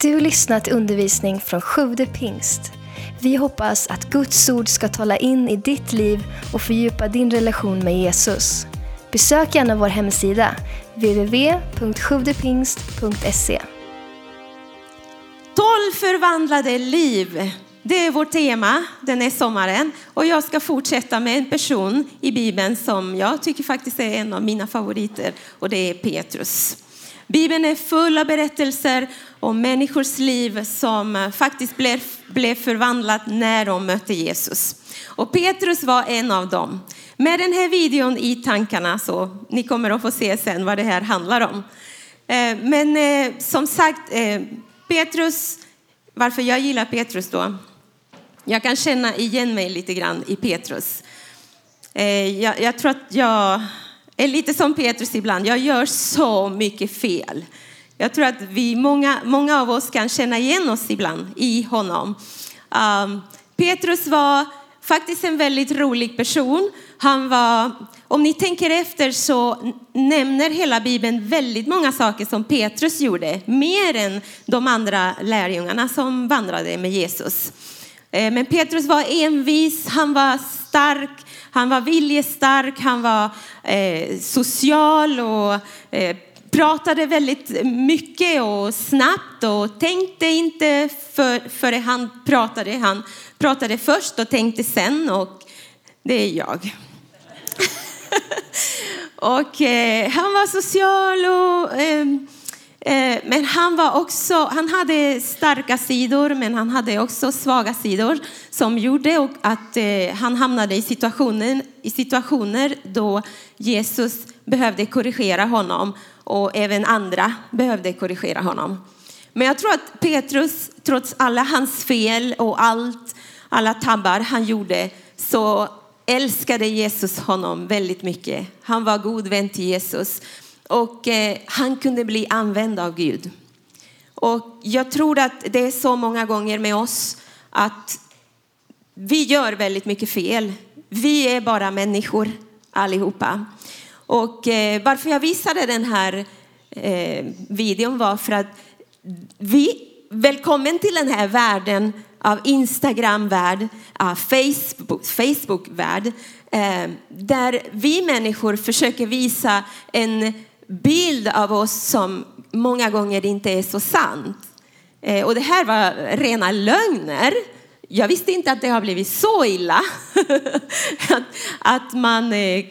Du har lyssnat till undervisning från Sjude pingst. Vi hoppas att Guds ord ska tala in i ditt liv och fördjupa din relation med Jesus. Besök gärna vår hemsida, www.sjuvdepingst.se. 12 förvandlade liv. Det är vårt tema den här sommaren. Och jag ska fortsätta med en person i Bibeln som jag tycker faktiskt är en av mina favoriter. Och det är Petrus. Bibeln är full av berättelser om människors liv som eh, faktiskt blev, blev förvandlat när de mötte Jesus. Och Petrus var en av dem. Med den här videon i tankarna så ni kommer att få se sen vad det här handlar om. Eh, men eh, som sagt, Petrus, varför jag gillar Petrus då? Jag kan känna igen mig lite grann i Petrus. Jag, jag tror att jag är lite som Petrus ibland. Jag gör så mycket fel. Jag tror att vi, många, många av oss kan känna igen oss ibland i honom. Um, Petrus var faktiskt en väldigt rolig person. Han var, om ni tänker efter så nämner hela Bibeln väldigt många saker som Petrus gjorde. Mer än de andra lärjungarna som vandrade med Jesus. Eh, men Petrus var envis, han var stark, han var viljestark, han var eh, social och eh, pratade väldigt mycket och snabbt och tänkte inte för, före han pratade. Han pratade först och tänkte sen och det är jag. och eh, han var social och eh, Eh, men han, var också, han hade starka sidor, men han hade också svaga sidor som gjorde att eh, han hamnade i, situationen, i situationer då Jesus behövde korrigera honom och även andra behövde korrigera honom. Men jag tror att Petrus, trots alla hans fel och allt, alla tabbar han gjorde, så älskade Jesus honom väldigt mycket. Han var god vän till Jesus. Och eh, han kunde bli använd av Gud. Och jag tror att det är så många gånger med oss att vi gör väldigt mycket fel. Vi är bara människor allihopa. Och eh, varför jag visade den här eh, videon var för att vi, välkommen till den här världen av Instagram-värld, av Facebook, Facebook-värld, eh, där vi människor försöker visa en bild av oss som många gånger inte är så sant. Eh, och det här var rena lögner. Jag visste inte att det har blivit så illa. att, att man eh,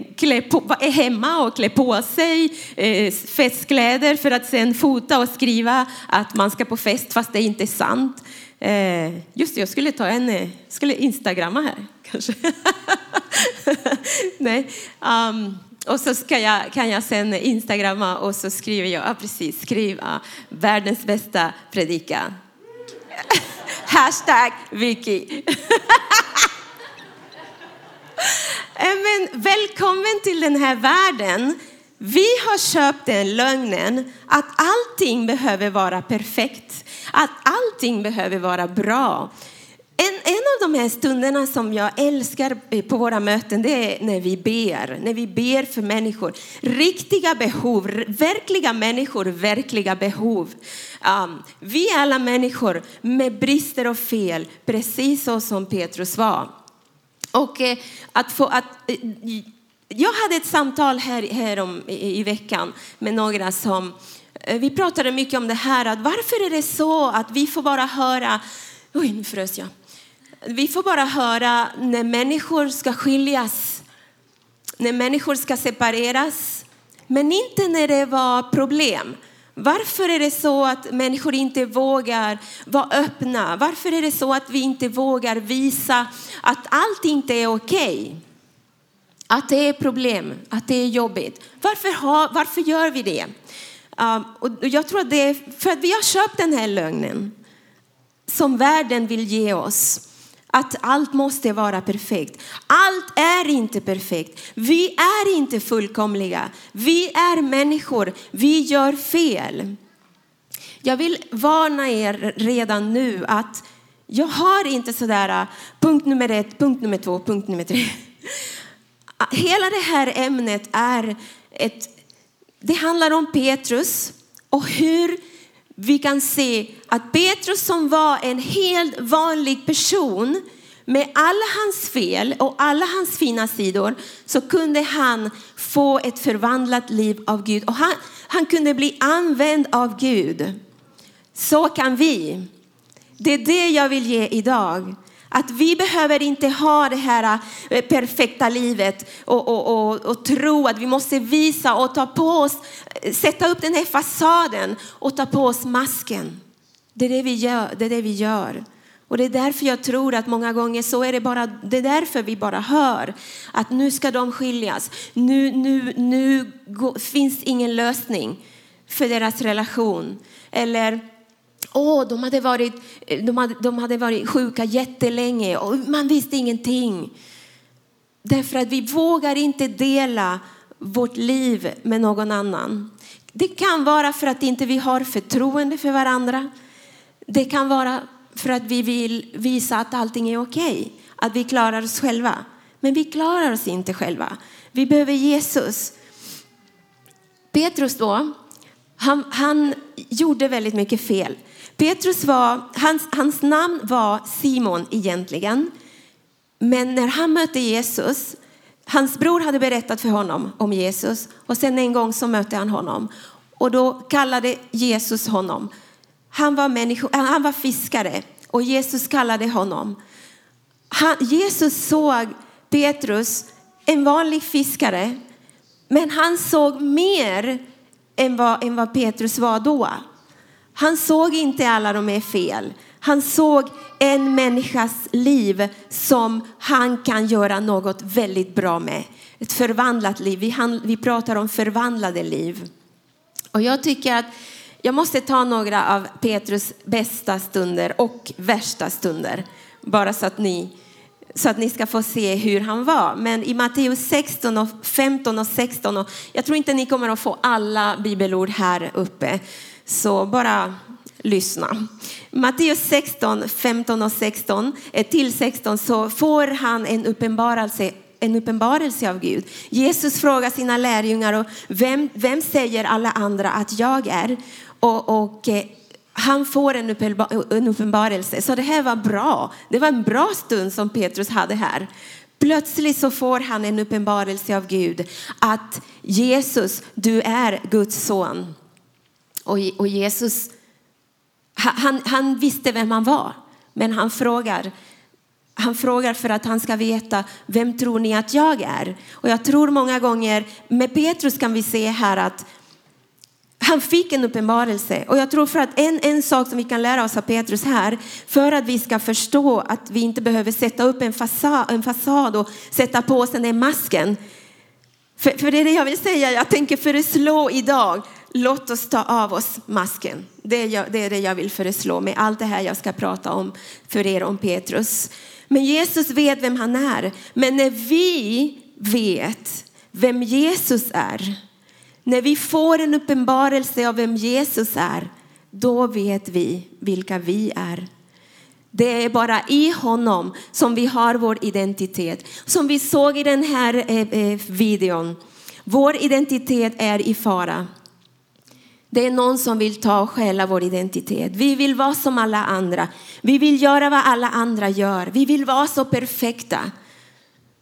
på, är hemma och klär på sig eh, festkläder för att sen fota och skriva att man ska på fest fast det inte är sant. Eh, just det, jag skulle ta en, eh, skulle instagramma här kanske. Nej. Um, och så ska jag, kan jag sen instagramma och så skriver jag, ja precis, skriva världens bästa predika. Hashtag Vicky. Eh, men välkommen till den här världen. Vi har köpt den lögnen att allting behöver vara perfekt, att allting behöver vara bra. En, en av de här stunderna som jag älskar eh, på våra möten det är när vi ber. När vi ber för människor. Riktiga behov, verkliga människor, verkliga behov. Um, vi är alla människor med brister och fel, precis så som Petrus var. Och eh, att få att eh, jag hade ett samtal här, här om, i, i veckan med några som eh, vi pratade mycket om det här att varför är det så att vi får bara höra Oj, nu frös jag. Vi får bara höra när människor ska skiljas, när människor ska separeras, men inte när det var problem. Varför är det så att människor inte vågar vara öppna? Varför är det så att vi inte vågar visa att allt inte är okej? Okay? Att det är problem, att det är jobbigt. Varför, ha, varför gör vi det? Uh, och jag tror att det är för att vi har köpt den här lögnen som världen vill ge oss att allt måste vara perfekt. Allt är inte perfekt. Vi är inte fullkomliga. Vi är människor. Vi gör fel. Jag vill varna er redan nu att jag har inte sådär äh, punkt nummer ett, punkt nummer två, punkt nummer tre. Hela det här ämnet är ett, det handlar om Petrus och hur vi kan se att Petrus som var en helt vanlig person med alla hans fel och alla hans fina sidor så kunde han få ett förvandlat liv av Gud och han, han kunde bli använd av Gud. Så kan vi. Det är det jag vill ge idag. Att vi behöver inte ha det här eh, perfekta livet och, och, och, och, tro att vi måste visa och ta på oss, eh, sätta upp den här fasaden och ta på oss masken. Det är det vi gör. Det är det vi gör. Och det är därför jag tror att många gånger så är det bara, det är därför vi bara hör att nu ska de skiljas. Nu, nu, nu går, finns ingen lösning för deras relation. Eller åh, de hade varit, de hade, de hade varit sjuka jättelänge och man visste ingenting. Därför att vi vågar inte dela vårt liv med någon annan. Det kan vara för att inte vi har förtroende för varandra. Det kan vara för att vi vill visa att allting är okej, okay, att vi klarar oss själva. Men vi klarar oss inte själva. Vi behöver Jesus. Petrus då, han, han gjorde väldigt mycket fel. Petrus var, hans, hans namn var Simon egentligen. Men när han mötte Jesus, hans bror hade berättat för honom om Jesus och sen en gång så mötte han honom och då kallade Jesus honom han var, människo, han var fiskare och Jesus kallade honom. Han, Jesus såg Petrus, en vanlig fiskare, men han såg mer än vad, än vad Petrus var då. Han såg inte alla de är fel. Han såg en människas liv som han kan göra något väldigt bra med. Ett förvandlat liv. Vi, han, vi pratar om förvandlade liv. Och jag tycker att jag måste ta några av Petrus bästa stunder och värsta stunder. Bara så att ni, så att ni ska få se hur han var. Men i Matteus 16 och 15 och 16, och jag tror inte ni kommer att få alla bibelord här uppe. Så bara lyssna. Matteus 16, 15 och 16 till 16 så får han en uppenbarelse en uppenbarelse av Gud. Jesus frågar sina lärjungar och vem, vem säger alla andra att jag är? Och, och eh, han får en, en uppenbarelse. Så det här var bra. Det var en bra stund som Petrus hade här. Plötsligt så får han en uppenbarelse av Gud att Jesus, du är Guds son. Och, och Jesus, han, han visste vem han var, men han frågar han frågar för att han ska veta vem tror ni att jag är? Och jag tror många gånger med Petrus kan vi se här att han fick en uppenbarelse och jag tror för att en, en sak som vi kan lära oss av Petrus här för att vi ska förstå att vi inte behöver sätta upp en fasad, en fasad och sätta på oss den där masken. För, för det är det jag vill säga, jag tänker föreslå idag, låt oss ta av oss masken. Det är, jag, det är det jag vill föreslå med allt det här jag ska prata om för er om Petrus. Men Jesus vet vem han är. Men när vi vet vem Jesus är när vi får en uppenbarelse av vem Jesus är, då vet vi vilka vi är. Det är bara i honom som vi har vår identitet. Som vi såg i den här eh, eh, videon. Vår identitet är i fara. Det är någon som vill ta och stjäla vår identitet. Vi vill vara som alla andra. Vi vill göra vad alla andra gör. Vi vill vara så perfekta.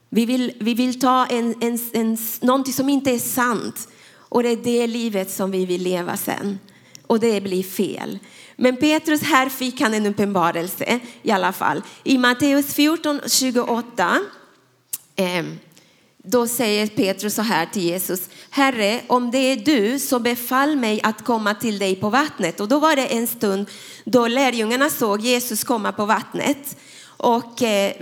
Vi vill, vi vill ta en, en, en, någonting som inte är sant och det är det livet som vi vill leva sen. Och det blir fel. Men Petrus här fick han en uppenbarelse i alla fall. I Matteus 14, 28 eh, då säger Petrus så här till Jesus. Herre, om det är du så befall mig att komma till dig på vattnet. Och då var det en stund då lärjungarna såg Jesus komma på vattnet. Och eh,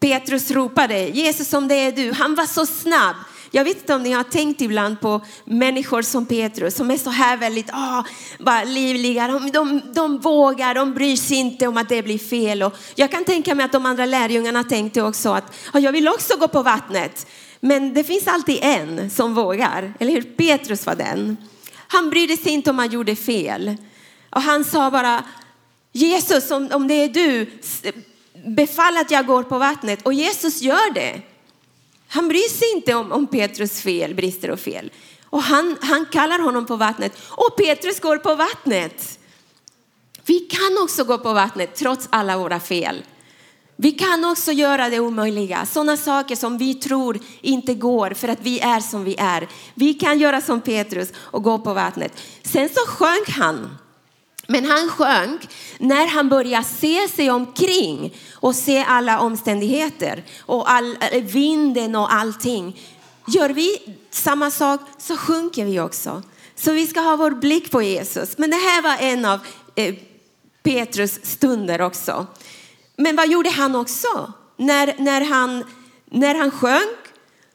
Petrus ropade, Jesus om det är du. Han var så snabb jag vet inte om ni har tänkt ibland på människor som Petrus som är så här väldigt ah, bara livliga. De, de, de vågar, de bryr sig inte om att det blir fel. Och jag kan tänka mig att de andra lärjungarna tänkte också att ah, jag vill också gå på vattnet. Men det finns alltid en som vågar, eller hur? Petrus var den. Han brydde sig inte om han gjorde fel. Och han sa bara Jesus, om, om det är du, befall att jag går på vattnet. Och Jesus gör det. Han bryr sig inte om, om Petrus fel, brister och fel. Och han, han kallar honom på vattnet och Petrus går på vattnet. Vi kan också gå på vattnet trots alla våra fel. Vi kan också göra det omöjliga, sådana saker som vi tror inte går för att vi är som vi är. Vi kan göra som Petrus och gå på vattnet. Sen så sjönk han. Men han sjönk när han började se sig omkring och se alla omständigheter och all, eh, vinden och allting. Gör vi samma sak så sjunker vi också. Så vi ska ha vår blick på Jesus. Men det här var en av eh, Petrus stunder också. Men vad gjorde han också? När, när, han, när han sjönk,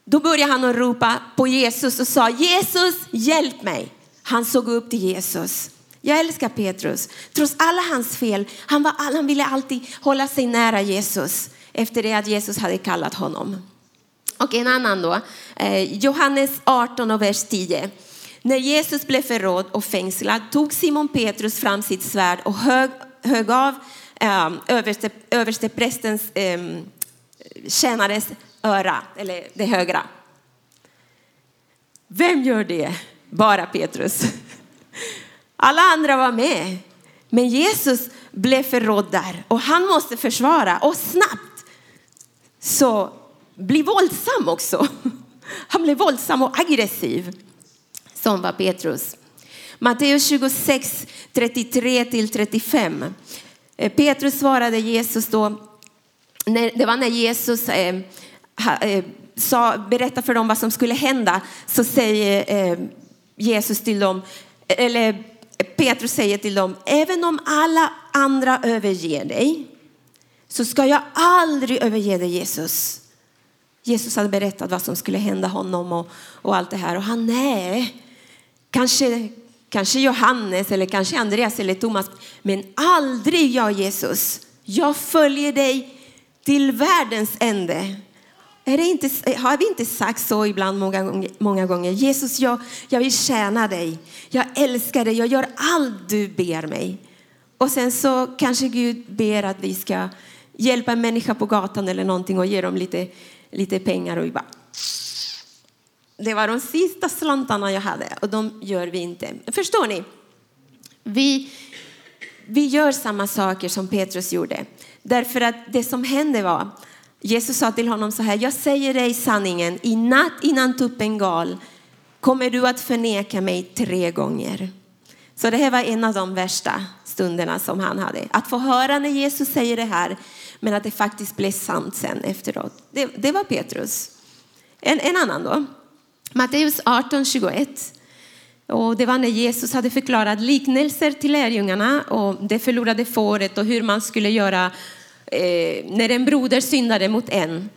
då började han att ropa på Jesus och sa Jesus, hjälp mig. Han såg upp till Jesus. Jag älskar Petrus. Trots alla hans fel, han, var, han ville alltid hålla sig nära Jesus efter det att Jesus hade kallat honom. Och en annan då, eh, Johannes 18 och vers 10. När Jesus blev förrådd och fängslad tog Simon Petrus fram sitt svärd och högg, högg av eh, överste, överste prästens eh, tjänares öra, eller det högra. Vem gör det? Bara Petrus. Alla andra var med. Men Jesus blev förrådd där och han måste försvara och snabbt så bli våldsam också. Han blev våldsam och aggressiv som var Petrus. Matteus 26, 33 till 35. Eh, Petrus svarade Jesus då, det var när Jesus eh, eh, sa, berättade för dem vad som skulle hända, så säger Jesus till dem, eller Petrus säger till dem, även om alla andra överger dig så ska jag aldrig överge dig Jesus. Jesus hade berättat vad som skulle hända honom och, och allt det här och han nej, kanske, kanske Johannes eller kanske Andreas eller Thomas, men aldrig jag Jesus. Jag följer dig till världens ände. Är det inte, har vi inte sagt så ibland många gånger? Många gånger? Jesus, jag, jag vill tjäna dig. Jag älskar dig. Jag gör allt du ber mig. Och sen så kanske Gud ber att vi ska hjälpa en människa på gatan eller någonting och ge dem lite, lite pengar och vi bara det var de sista slantarna jag hade och de gör vi inte. Förstår ni? Vi, vi gör samma saker som Petrus gjorde. Därför att det som hände var Jesus sa till honom så här, jag säger dig sanningen, i natt innan tuppen gal kommer du att förneka mig tre gånger. Så det här var en av de värsta stunderna som han hade. Att få höra när Jesus säger det här, men att det faktiskt blev sant sen efteråt. Det, det var Petrus. En, en annan då. Matteus 18, 21. Och det var när Jesus hade förklarat liknelser till lärjungarna och det förlorade fåret och hur man skulle göra eh, när en broder syndade mot en.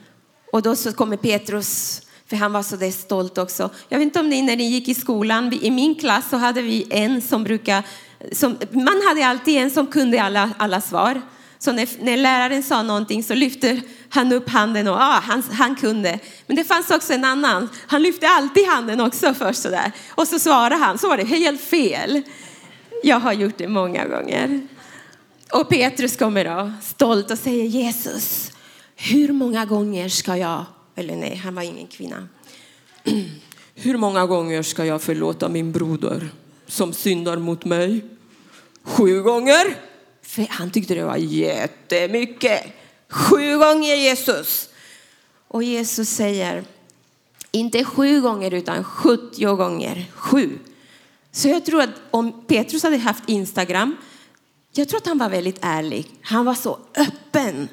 Och då så kommer Petrus, för han var så där stolt också. Jag vet inte om ni när ni gick i skolan, i min klass så hade vi en som brukar, som, man hade alltid en som kunde alla, alla svar. Så när, när läraren sa någonting så lyfte han upp handen och ah, han, han kunde. Men det fanns också en annan, han lyfte alltid handen också först sådär. Och så svarade han, så var det helt fel. Jag har gjort det många gånger. Och Petrus kommer då stolt och säger Jesus, hur många gånger ska jag, eller nej, han var ingen kvinna. Hur många gånger ska jag förlåta min broder som syndar mot mig? Sju gånger? För han tyckte det var jättemycket. Sju gånger Jesus. Och Jesus säger, inte sju gånger utan 70 gånger sju. Så jag tror att om Petrus hade haft Instagram, jag tror att han var väldigt ärlig. Han var så öppen.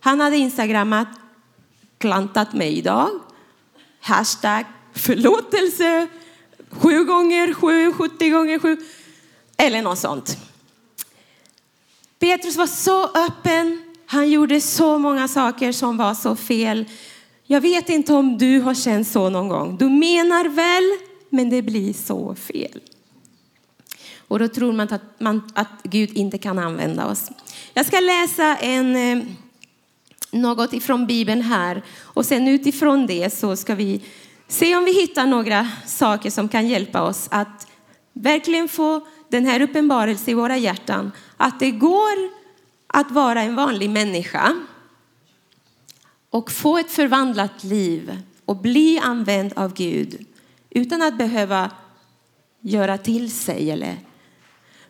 Han hade Instagrammat, klantat mig idag, hashtag förlåtelse, sju gånger sju, 70 gånger sju, eller något sånt. Petrus var så öppen. Han gjorde så många saker som var så fel. Jag vet inte om du har känt så någon gång. Du menar väl, men det blir så fel. Och då tror man att, man, att Gud inte kan använda oss. Jag ska läsa en, eh, något ifrån Bibeln här och sen utifrån det så ska vi se om vi hittar några saker som kan hjälpa oss att verkligen få den här uppenbarelsen i våra hjärtan att det går att vara en vanlig människa och få ett förvandlat liv och bli använd av Gud utan att behöva göra till sig eller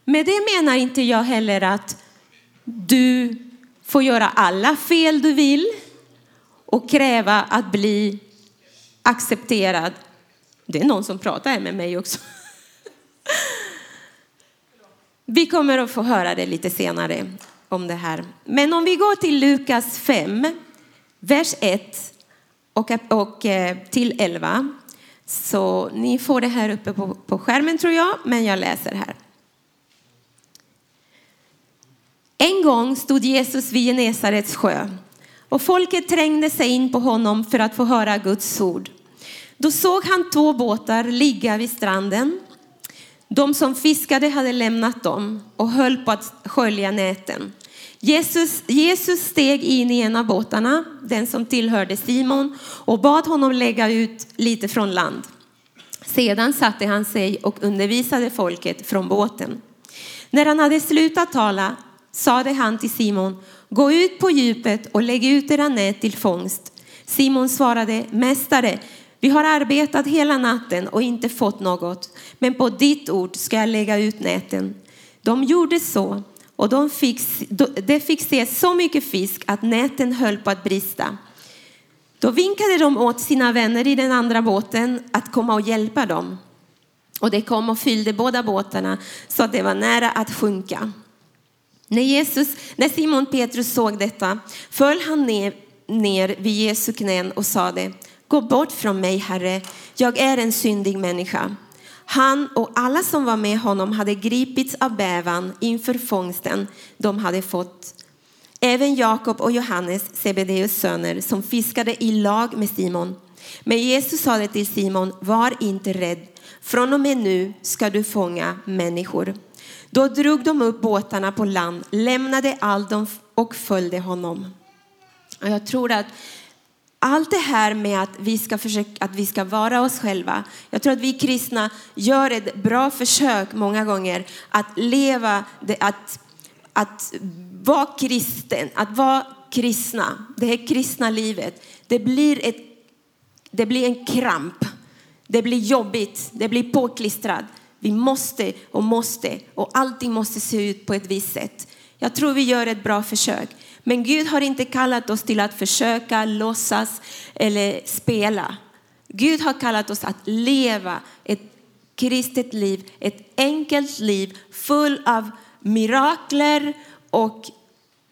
med det menar inte jag heller att du får göra alla fel du vill och kräva att bli accepterad. Det är någon som pratar med mig också. Vi kommer att få höra det lite senare om det här. Men om vi går till Lukas 5, vers 1 och, och eh, till 11. Så ni får det här uppe på, på skärmen tror jag, men jag läser här. En gång stod Jesus vid Genesarets sjö och folket trängde sig in på honom för att få höra Guds ord. Då såg han två båtar ligga vid stranden. De som fiskade hade lämnat dem och höll på att skölja näten. Jesus, Jesus steg in i en av båtarna, den som tillhörde Simon, och bad honom lägga ut lite från land. Sedan satte han sig och undervisade folket från båten. När han hade slutat tala sade han till Simon, gå ut på djupet och lägg ut era nät till fångst. Simon svarade, mästare, vi har arbetat hela natten och inte fått något, men på ditt ord ska jag lägga ut näten. De gjorde så och de fick, de fick se så mycket fisk att näten höll på att brista. Då vinkade de åt sina vänner i den andra båten att komma och hjälpa dem. Och det kom och fyllde båda båtarna så att det var nära att sjunka. När, Jesus, när Simon Petrus såg detta föll han ner, ner vid Jesu knän och sade Gå bort från mig, Herre, jag är en syndig människa. Han och alla som var med honom hade gripits av bävan inför fångsten de hade fått. Även Jakob och Johannes, Sebedeus söner, som fiskade i lag med Simon. Men Jesus sade till Simon, var inte rädd. Från och med nu ska du fånga människor. Då drog de upp båtarna på land, lämnade allt och följde honom. Och jag tror att allt det här med att vi ska försöka, att vi ska vara oss själva. Jag tror att vi kristna gör ett bra försök många gånger att leva, att, att vara kristen, att vara kristna. Det här kristna livet, det blir, ett, det blir en kramp. Det blir jobbigt, det blir påklistrat. Vi måste och måste och allting måste se ut på ett visst sätt. Jag tror vi gör ett bra försök. Men Gud har inte kallat oss till att försöka låtsas eller spela. Gud har kallat oss att leva ett kristet liv, ett enkelt liv full av mirakler och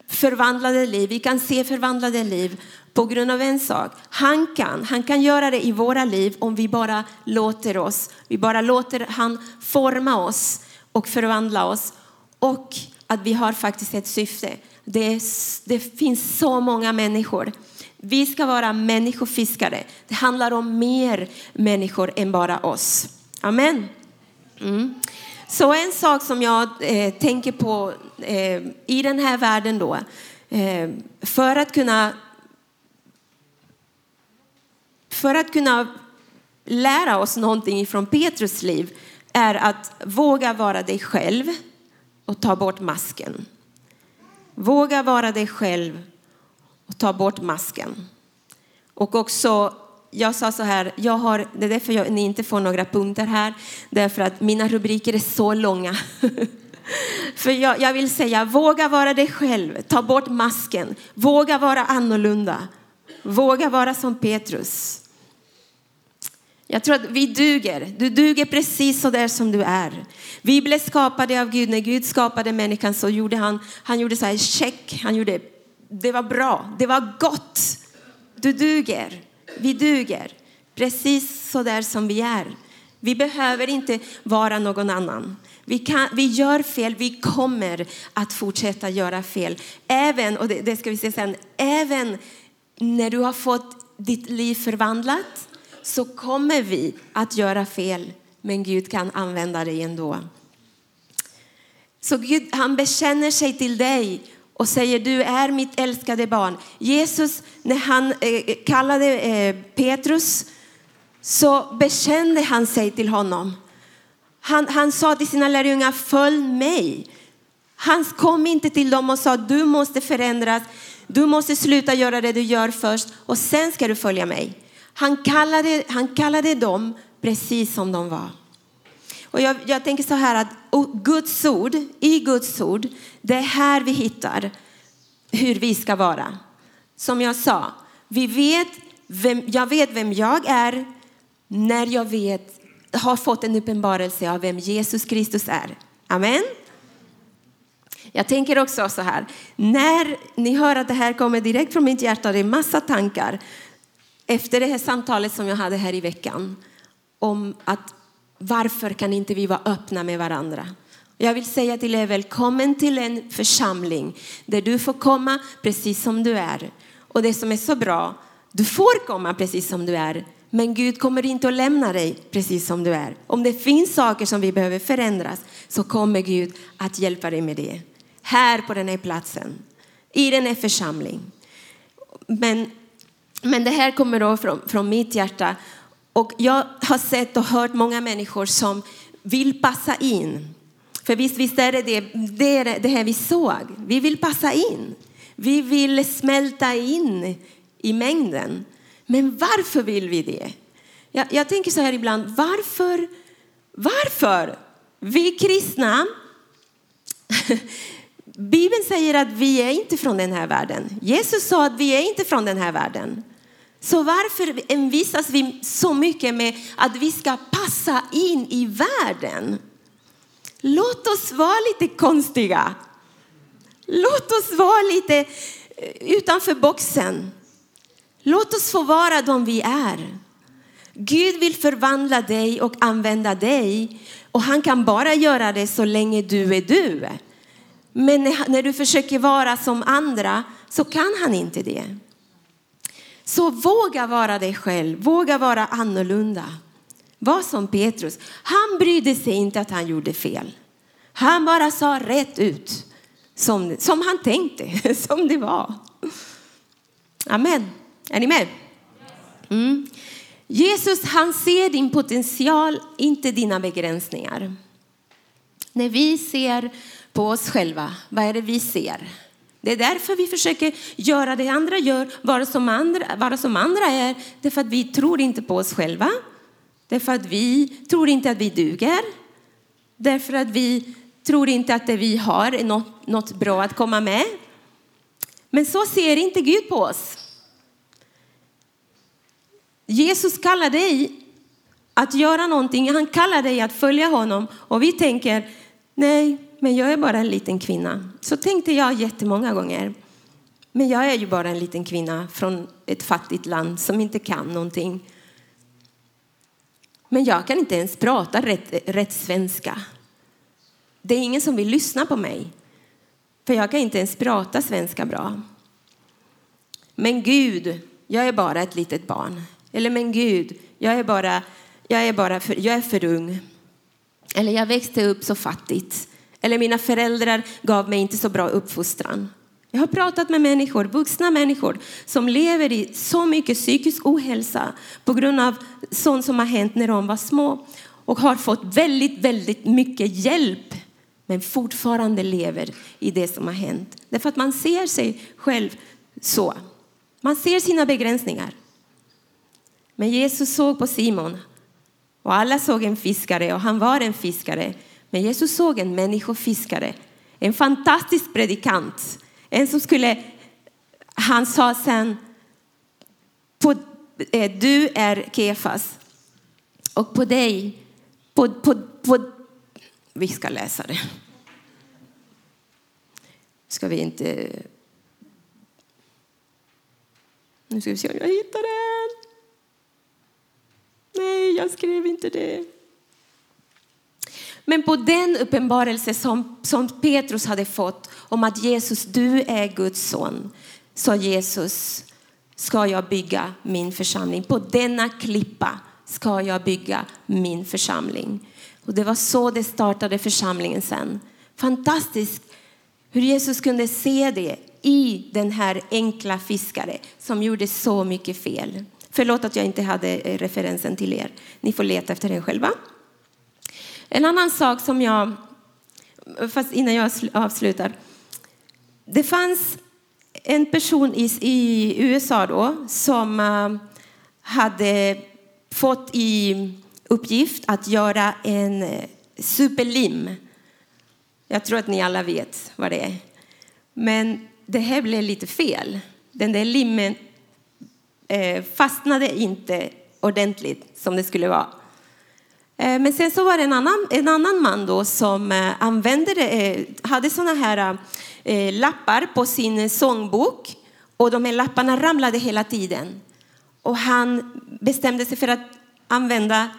förvandlade liv. Vi kan se förvandlade liv på grund av en sak. Han kan, han kan göra det i våra liv om vi bara låter oss. Vi bara låter han forma oss och förvandla oss. Och att vi har faktiskt ett syfte. Det, det finns så många människor. Vi ska vara människofiskare. Det handlar om mer människor än bara oss. Amen. Mm. Så en sak som jag eh, tänker på eh, i den här världen då, eh, för att kunna för att kunna lära oss någonting från Petrus liv är att våga vara dig själv och ta bort masken. Våga vara dig själv och ta bort masken. Och också, jag sa så här, jag har, det är därför jag, ni inte får några punkter här, därför att mina rubriker är så långa. För jag, jag vill säga, våga vara dig själv, ta bort masken, våga vara annorlunda, våga vara som Petrus. Jag tror att vi duger. Du duger precis så där som du är. Vi blev skapade av Gud. När Gud skapade människan så gjorde han, han gjorde så här check. Han gjorde, det var bra, det var gott. Du duger. Vi duger. Precis så där som vi är. Vi behöver inte vara någon annan. Vi, kan, vi gör fel, vi kommer att fortsätta göra fel. Även, och det, det ska vi se sen, även när du har fått ditt liv förvandlat så kommer vi att göra fel, men Gud kan använda dig ändå. Så Gud, han bekänner sig till dig och säger du är mitt älskade barn. Jesus, när han eh, eh, kallade eh, Petrus så bekände han sig till honom. Han, han sa till sina lärjungar, följ mig. Han kom inte till dem och sa, du måste förändras, du måste sluta göra det du gör först och sen ska du följa mig. Han kallade, han kallade dem precis som de var. Och jag, jag tänker så här att Guds ord, i Guds ord, det är här vi hittar hur vi ska vara. Som jag sa, vi vet vem, jag vet vem jag är när jag vet, har fått en uppenbarelse av vem Jesus Kristus är. Amen. Jag tänker också så här, när ni hör att det här kommer direkt från mitt hjärta, det är massa tankar efter det här samtalet som jag hade här i veckan om att varför kan inte vi vara öppna med varandra? Jag vill säga till er välkommen till en församling där du får komma precis som du är. Och det som är så bra, du får komma precis som du är. Men Gud kommer inte att lämna dig precis som du är. Om det finns saker som vi behöver förändras så kommer Gud att hjälpa dig med det. Här på den här platsen, i den här församlingen. Men, men det här kommer då från, från mitt hjärta. Och jag har sett och hört många människor som vill passa in. För visst, visst är det det, det, är det här vi såg. Vi vill passa in. Vi vill smälta in i mängden. Men varför vill vi det? Jag, jag tänker så här ibland, varför? Varför? Vi kristna, Bibeln säger att vi är inte från den här världen. Jesus sa att vi är inte från den här världen. Så varför envisas vi så mycket med att vi ska passa in i världen? Låt oss vara lite konstiga. Låt oss vara lite eh, utanför boxen. Låt oss få vara de vi är. Gud vill förvandla dig och använda dig och han kan bara göra det så länge du är du. Men när du försöker vara som andra så kan han inte det. Så våga vara dig själv, våga vara annorlunda. Var som Petrus. Han brydde sig inte att han gjorde fel. Han bara sa rätt ut som, som han tänkte, som det var. Amen. Är ni med? Mm. Jesus han ser din potential, inte dina begränsningar. När vi ser på oss själva, vad är det vi ser? Det är därför vi försöker göra det andra gör, vara som andra, vara som andra är. Därför att vi tror inte på oss själva. Därför att vi tror inte att vi duger. Därför att vi tror inte att det vi har är något, något bra att komma med. Men så ser inte Gud på oss. Jesus kallar dig att göra någonting. Han kallar dig att följa honom. Och vi tänker, nej, men jag är bara en liten kvinna. Så tänkte jag jättemånga gånger. Men jag är ju bara en liten kvinna från ett fattigt land som inte kan någonting. Men jag kan inte ens prata rätt, rätt svenska. Det är ingen som vill lyssna på mig. För jag kan inte ens prata svenska bra. Men Gud, jag är bara ett litet barn. Eller men Gud, jag är bara, jag är bara för, jag är för ung. Eller jag växte upp så fattigt. Eller mina föräldrar gav mig inte så bra uppfostran. Jag har pratat med människor, vuxna människor som lever i så mycket psykisk ohälsa på grund av sånt som har hänt när de var små och har fått väldigt, väldigt mycket hjälp men fortfarande lever i det som har hänt. Därför att man ser sig själv så. Man ser sina begränsningar. Men Jesus såg på Simon och alla såg en fiskare och han var en fiskare. Men Jesus såg en människofiskare, en fantastisk predikant, en som skulle, han sa sen, på, eh, du är Kefas och på dig, på, på, på, vi ska läsa det. Ska vi inte, nu ska vi se om jag hittar den. Nej, jag skrev inte det. Men på den uppenbarelse som, som Petrus hade fått om att Jesus, du är Guds son, sa Jesus, ska jag bygga min församling. På denna klippa ska jag bygga min församling. Och det var så det startade församlingen sen. Fantastiskt hur Jesus kunde se det i den här enkla fiskare som gjorde så mycket fel. Förlåt att jag inte hade eh, referensen till er. Ni får leta efter den själva. En annan sak som jag, fast innan jag avslutar. Det fanns en person i, i USA då som uh, hade fått i uppgift att göra en, eh, superlim. Jag tror att ni alla vet vad det är. Men det här blev lite fel. Den där limmen eh, fastnade inte ordentligt som det skulle vara. Eh, men sen så var det en annan, en annan man då som eh, använde det, eh, hade såna här lappar på sin sångbok och de här lapparna ramlade hela tiden. Och han bestämde sig för att använda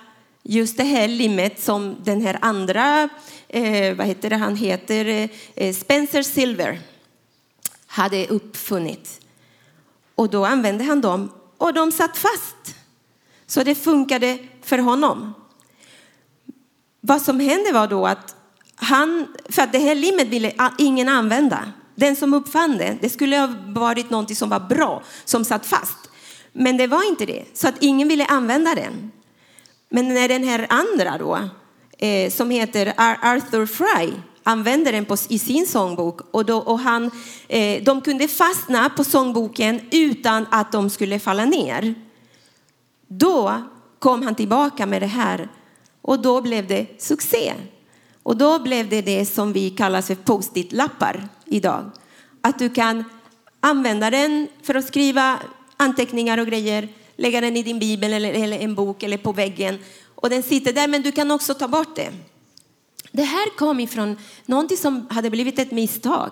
just det här limmet som den här andra, eh, vad heter det, han heter eh, Spencer Silver hade uppfunnit. Och då använde han dem och de satt fast. Så det funkade för honom. Vad som hände var då att han, för att det här limmet ville ingen använda. Den som uppfann det, det skulle ha varit något som var bra, som satt fast. Men det var inte det, så att ingen ville använda den. Men när den här andra då, eh, som heter Arthur Fry, använde den på, i sin sångbok och, då, och han, eh, de kunde fastna på sångboken utan att de skulle falla ner. Då kom han tillbaka med det här och då blev det succé. Och då blev det det som vi kallar för post-it-lappar idag. Att du kan använda den för att skriva anteckningar och grejer, lägga den i din bibel eller, eller en bok eller på väggen och den sitter där men du kan också ta bort det. Det här kom ifrån någonting som hade blivit ett misstag.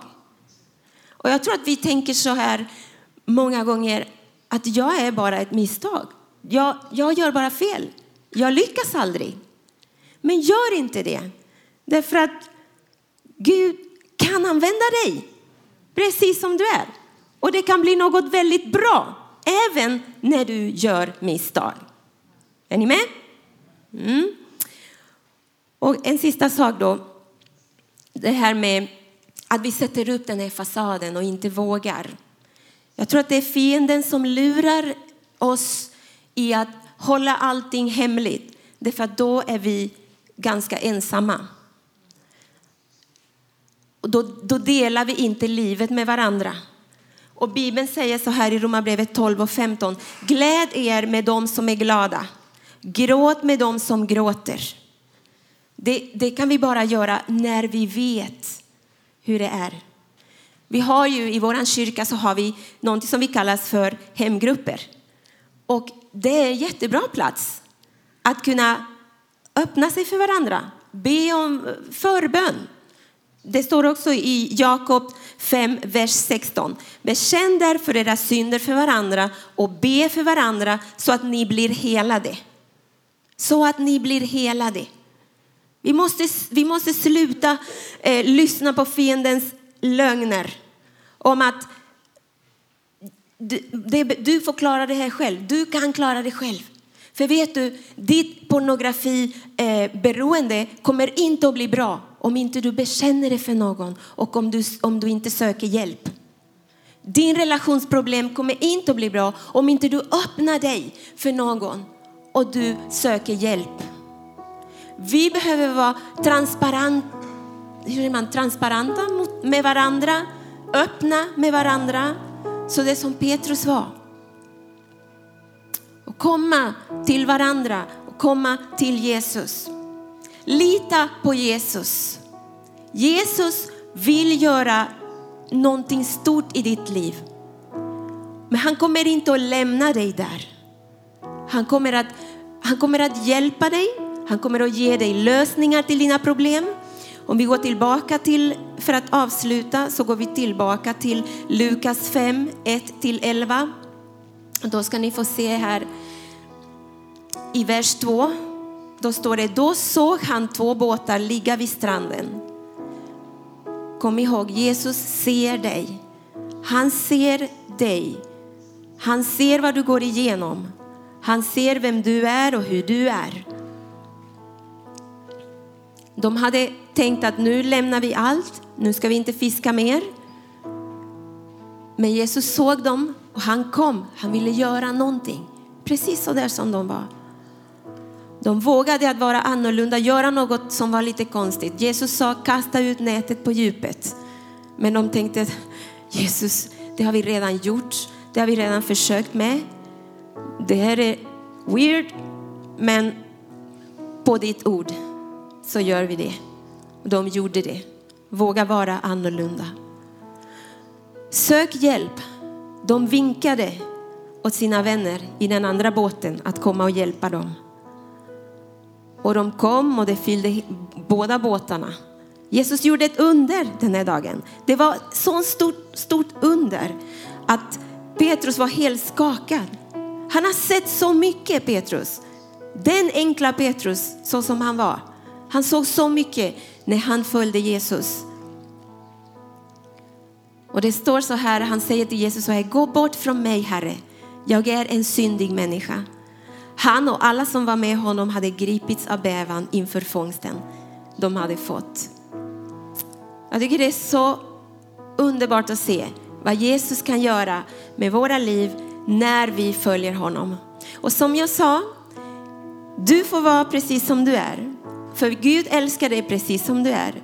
Och jag tror att vi tänker så här många gånger att jag är bara ett misstag. Jag, jag gör bara fel. Jag lyckas aldrig. Men gör inte det. Därför att Gud kan använda dig precis som du är. Och det kan bli något väldigt bra även när du gör misstag. Är ni med? Mm. Och en sista sak då. Det här med att vi sätter upp den här fasaden och inte vågar. Jag tror att det är fienden som lurar oss i att hålla allting hemligt. Därför att då är vi ganska ensamma. Och då, då delar vi inte livet med varandra. Och Bibeln säger så här i Romarbrevet 12 och 15. Gläd er med dem som är glada. Gråt med dem som gråter. Det, det kan vi bara göra när vi vet hur det är. Vi har ju i vår kyrka så har vi något som vi kallar för hemgrupper. Och det är en jättebra plats att kunna öppna sig för varandra, be om eh, förbön. Det står också i Jakob 5, vers 16. Bekänn därför era synder för varandra och be för varandra så att ni blir helade. Så att ni blir helade. Vi måste, vi måste sluta eh, lyssna på fiendens lögner om att du, det, du får klara det här själv. Du kan klara det själv. För vet du, ditt pornografiberoende eh, kommer inte att bli bra om inte du bekänner det för någon och om du, om du inte söker hjälp. Din relationsproblem kommer inte att bli bra om inte du öppnar dig för någon och du söker hjälp. Vi behöver vara transparent, hur är man, transparenta med varandra, öppna med varandra. Så det som Petrus var. Och komma till varandra och komma till Jesus. Lita på Jesus. Jesus vill göra någonting stort i ditt liv. Men han kommer inte att lämna dig där. Han kommer att, han kommer att hjälpa dig. Han kommer att ge dig lösningar till dina problem. Om vi går tillbaka till, för att avsluta, så går vi tillbaka till Lukas 5, 1-11. Då ska ni få se här i vers 2. Då står det, då såg han två båtar ligga vid stranden. Kom ihåg, Jesus ser dig. Han ser dig. Han ser vad du går igenom. Han ser vem du är och hur du är. De hade tänkt att nu lämnar vi allt, nu ska vi inte fiska mer. Men Jesus såg dem och han kom, han ville göra någonting. Precis så där som de var. De vågade att vara annorlunda, göra något som var lite konstigt. Jesus sa kasta ut nätet på djupet. Men de tänkte Jesus, det har vi redan gjort. Det har vi redan försökt med. Det här är weird, men på ditt ord. så gör vi det. De gjorde det. Våga vara annorlunda. Sök hjälp. De vinkade åt sina vänner i den andra båten att komma och hjälpa dem. Och de kom och det fyllde båda båtarna. Jesus gjorde ett under den här dagen. Det var ett så stort, stort under att Petrus var helt skakad. Han har sett så mycket Petrus. Den enkla Petrus så som han var. Han såg så mycket när han följde Jesus. Och det står så här, han säger till Jesus så här, gå bort från mig Herre, jag är en syndig människa. Han och alla som var med honom hade gripits av bävan inför fångsten de hade fått. Jag tycker det är så underbart att se vad Jesus kan göra med våra liv när vi följer honom. Och som jag sa, du får vara precis som du är. För Gud älskar dig precis som du är.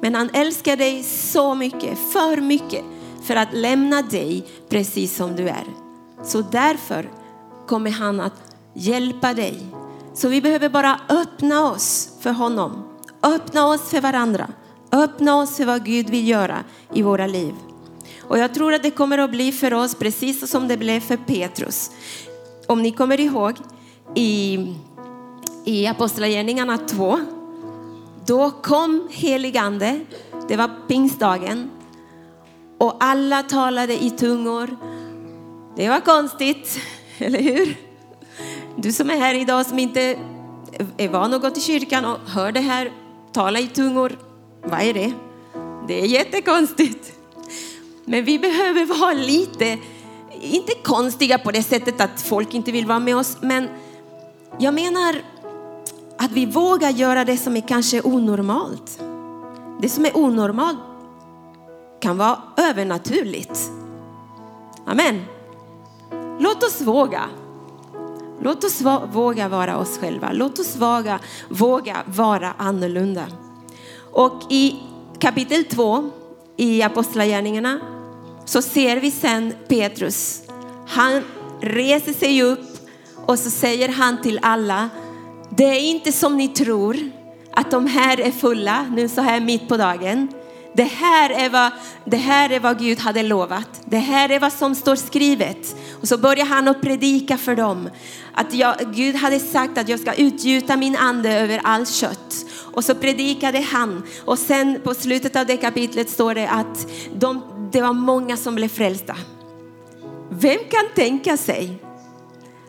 Men han älskar dig så mycket, för mycket, för att lämna dig precis som du är. Så därför kommer han att hjälpa dig. Så vi behöver bara öppna oss för honom. Öppna oss för varandra. Öppna oss för vad Gud vill göra i våra liv. Och jag tror att det kommer att bli för oss precis som det blev för Petrus. Om ni kommer ihåg i, i Apostlagärningarna 2. Då kom heligande, det var pingstdagen. Och alla talade i tungor. Det var konstigt, eller hur? Du som är här idag som inte är van att gå till kyrkan och hör det här tala i tungor. Vad är det? Det är jättekonstigt. Men vi behöver vara lite, inte konstiga på det sättet att folk inte vill vara med oss, men jag menar att vi vågar göra det som är kanske onormalt. Det som är onormalt kan vara övernaturligt. Amen. Låt oss våga. Låt oss våga vara oss själva. Låt oss våga, våga vara annorlunda. Och i kapitel 2 i Apostlagärningarna så ser vi sen Petrus. Han reser sig upp och så säger han till alla, det är inte som ni tror att de här är fulla nu så här mitt på dagen. Det här, är vad, det här är vad Gud hade lovat. Det här är vad som står skrivet. Och så börjar han att predika för dem. Att jag, Gud hade sagt att jag ska utgjuta min ande över allt kött. Och så predikade han. Och sen på slutet av det kapitlet står det att de, det var många som blev frälsta. Vem kan tänka sig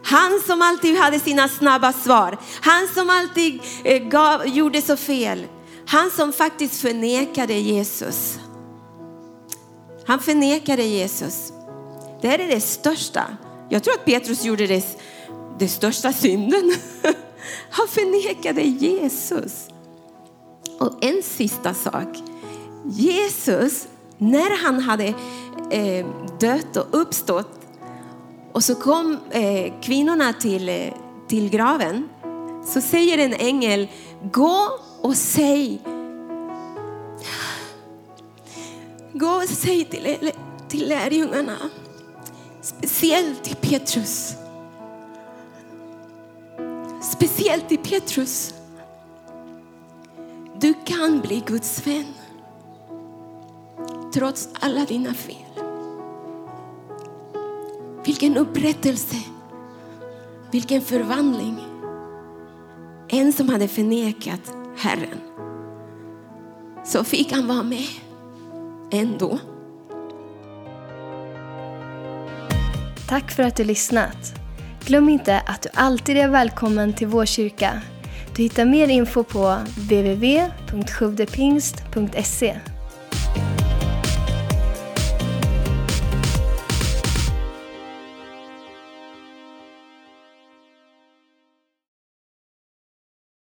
han som alltid hade sina snabba svar. Han som alltid eh, gav, gjorde så fel. Han som faktiskt förnekade Jesus. Han förnekade Jesus. Det här är det största. Jag tror att Petrus gjorde det, det största synden. Han förnekade Jesus. Och en sista sak. Jesus, när han hade eh, dött och uppstått och så kom eh, kvinnorna till, eh, till graven så säger en ängel, gå och säg Gå och säg till, till lärjungarna, speciellt till Petrus. Speciellt till Petrus. Du kan bli Guds vän trots alla dina fel. Vilken upprättelse, vilken förvandling. En som hade förnekat Herren. Så fick han vara med ändå. Tack för att du lyssnat. Glöm inte att du alltid är välkommen till vår kyrka. Du hittar mer info på www.sjuvdepingst.se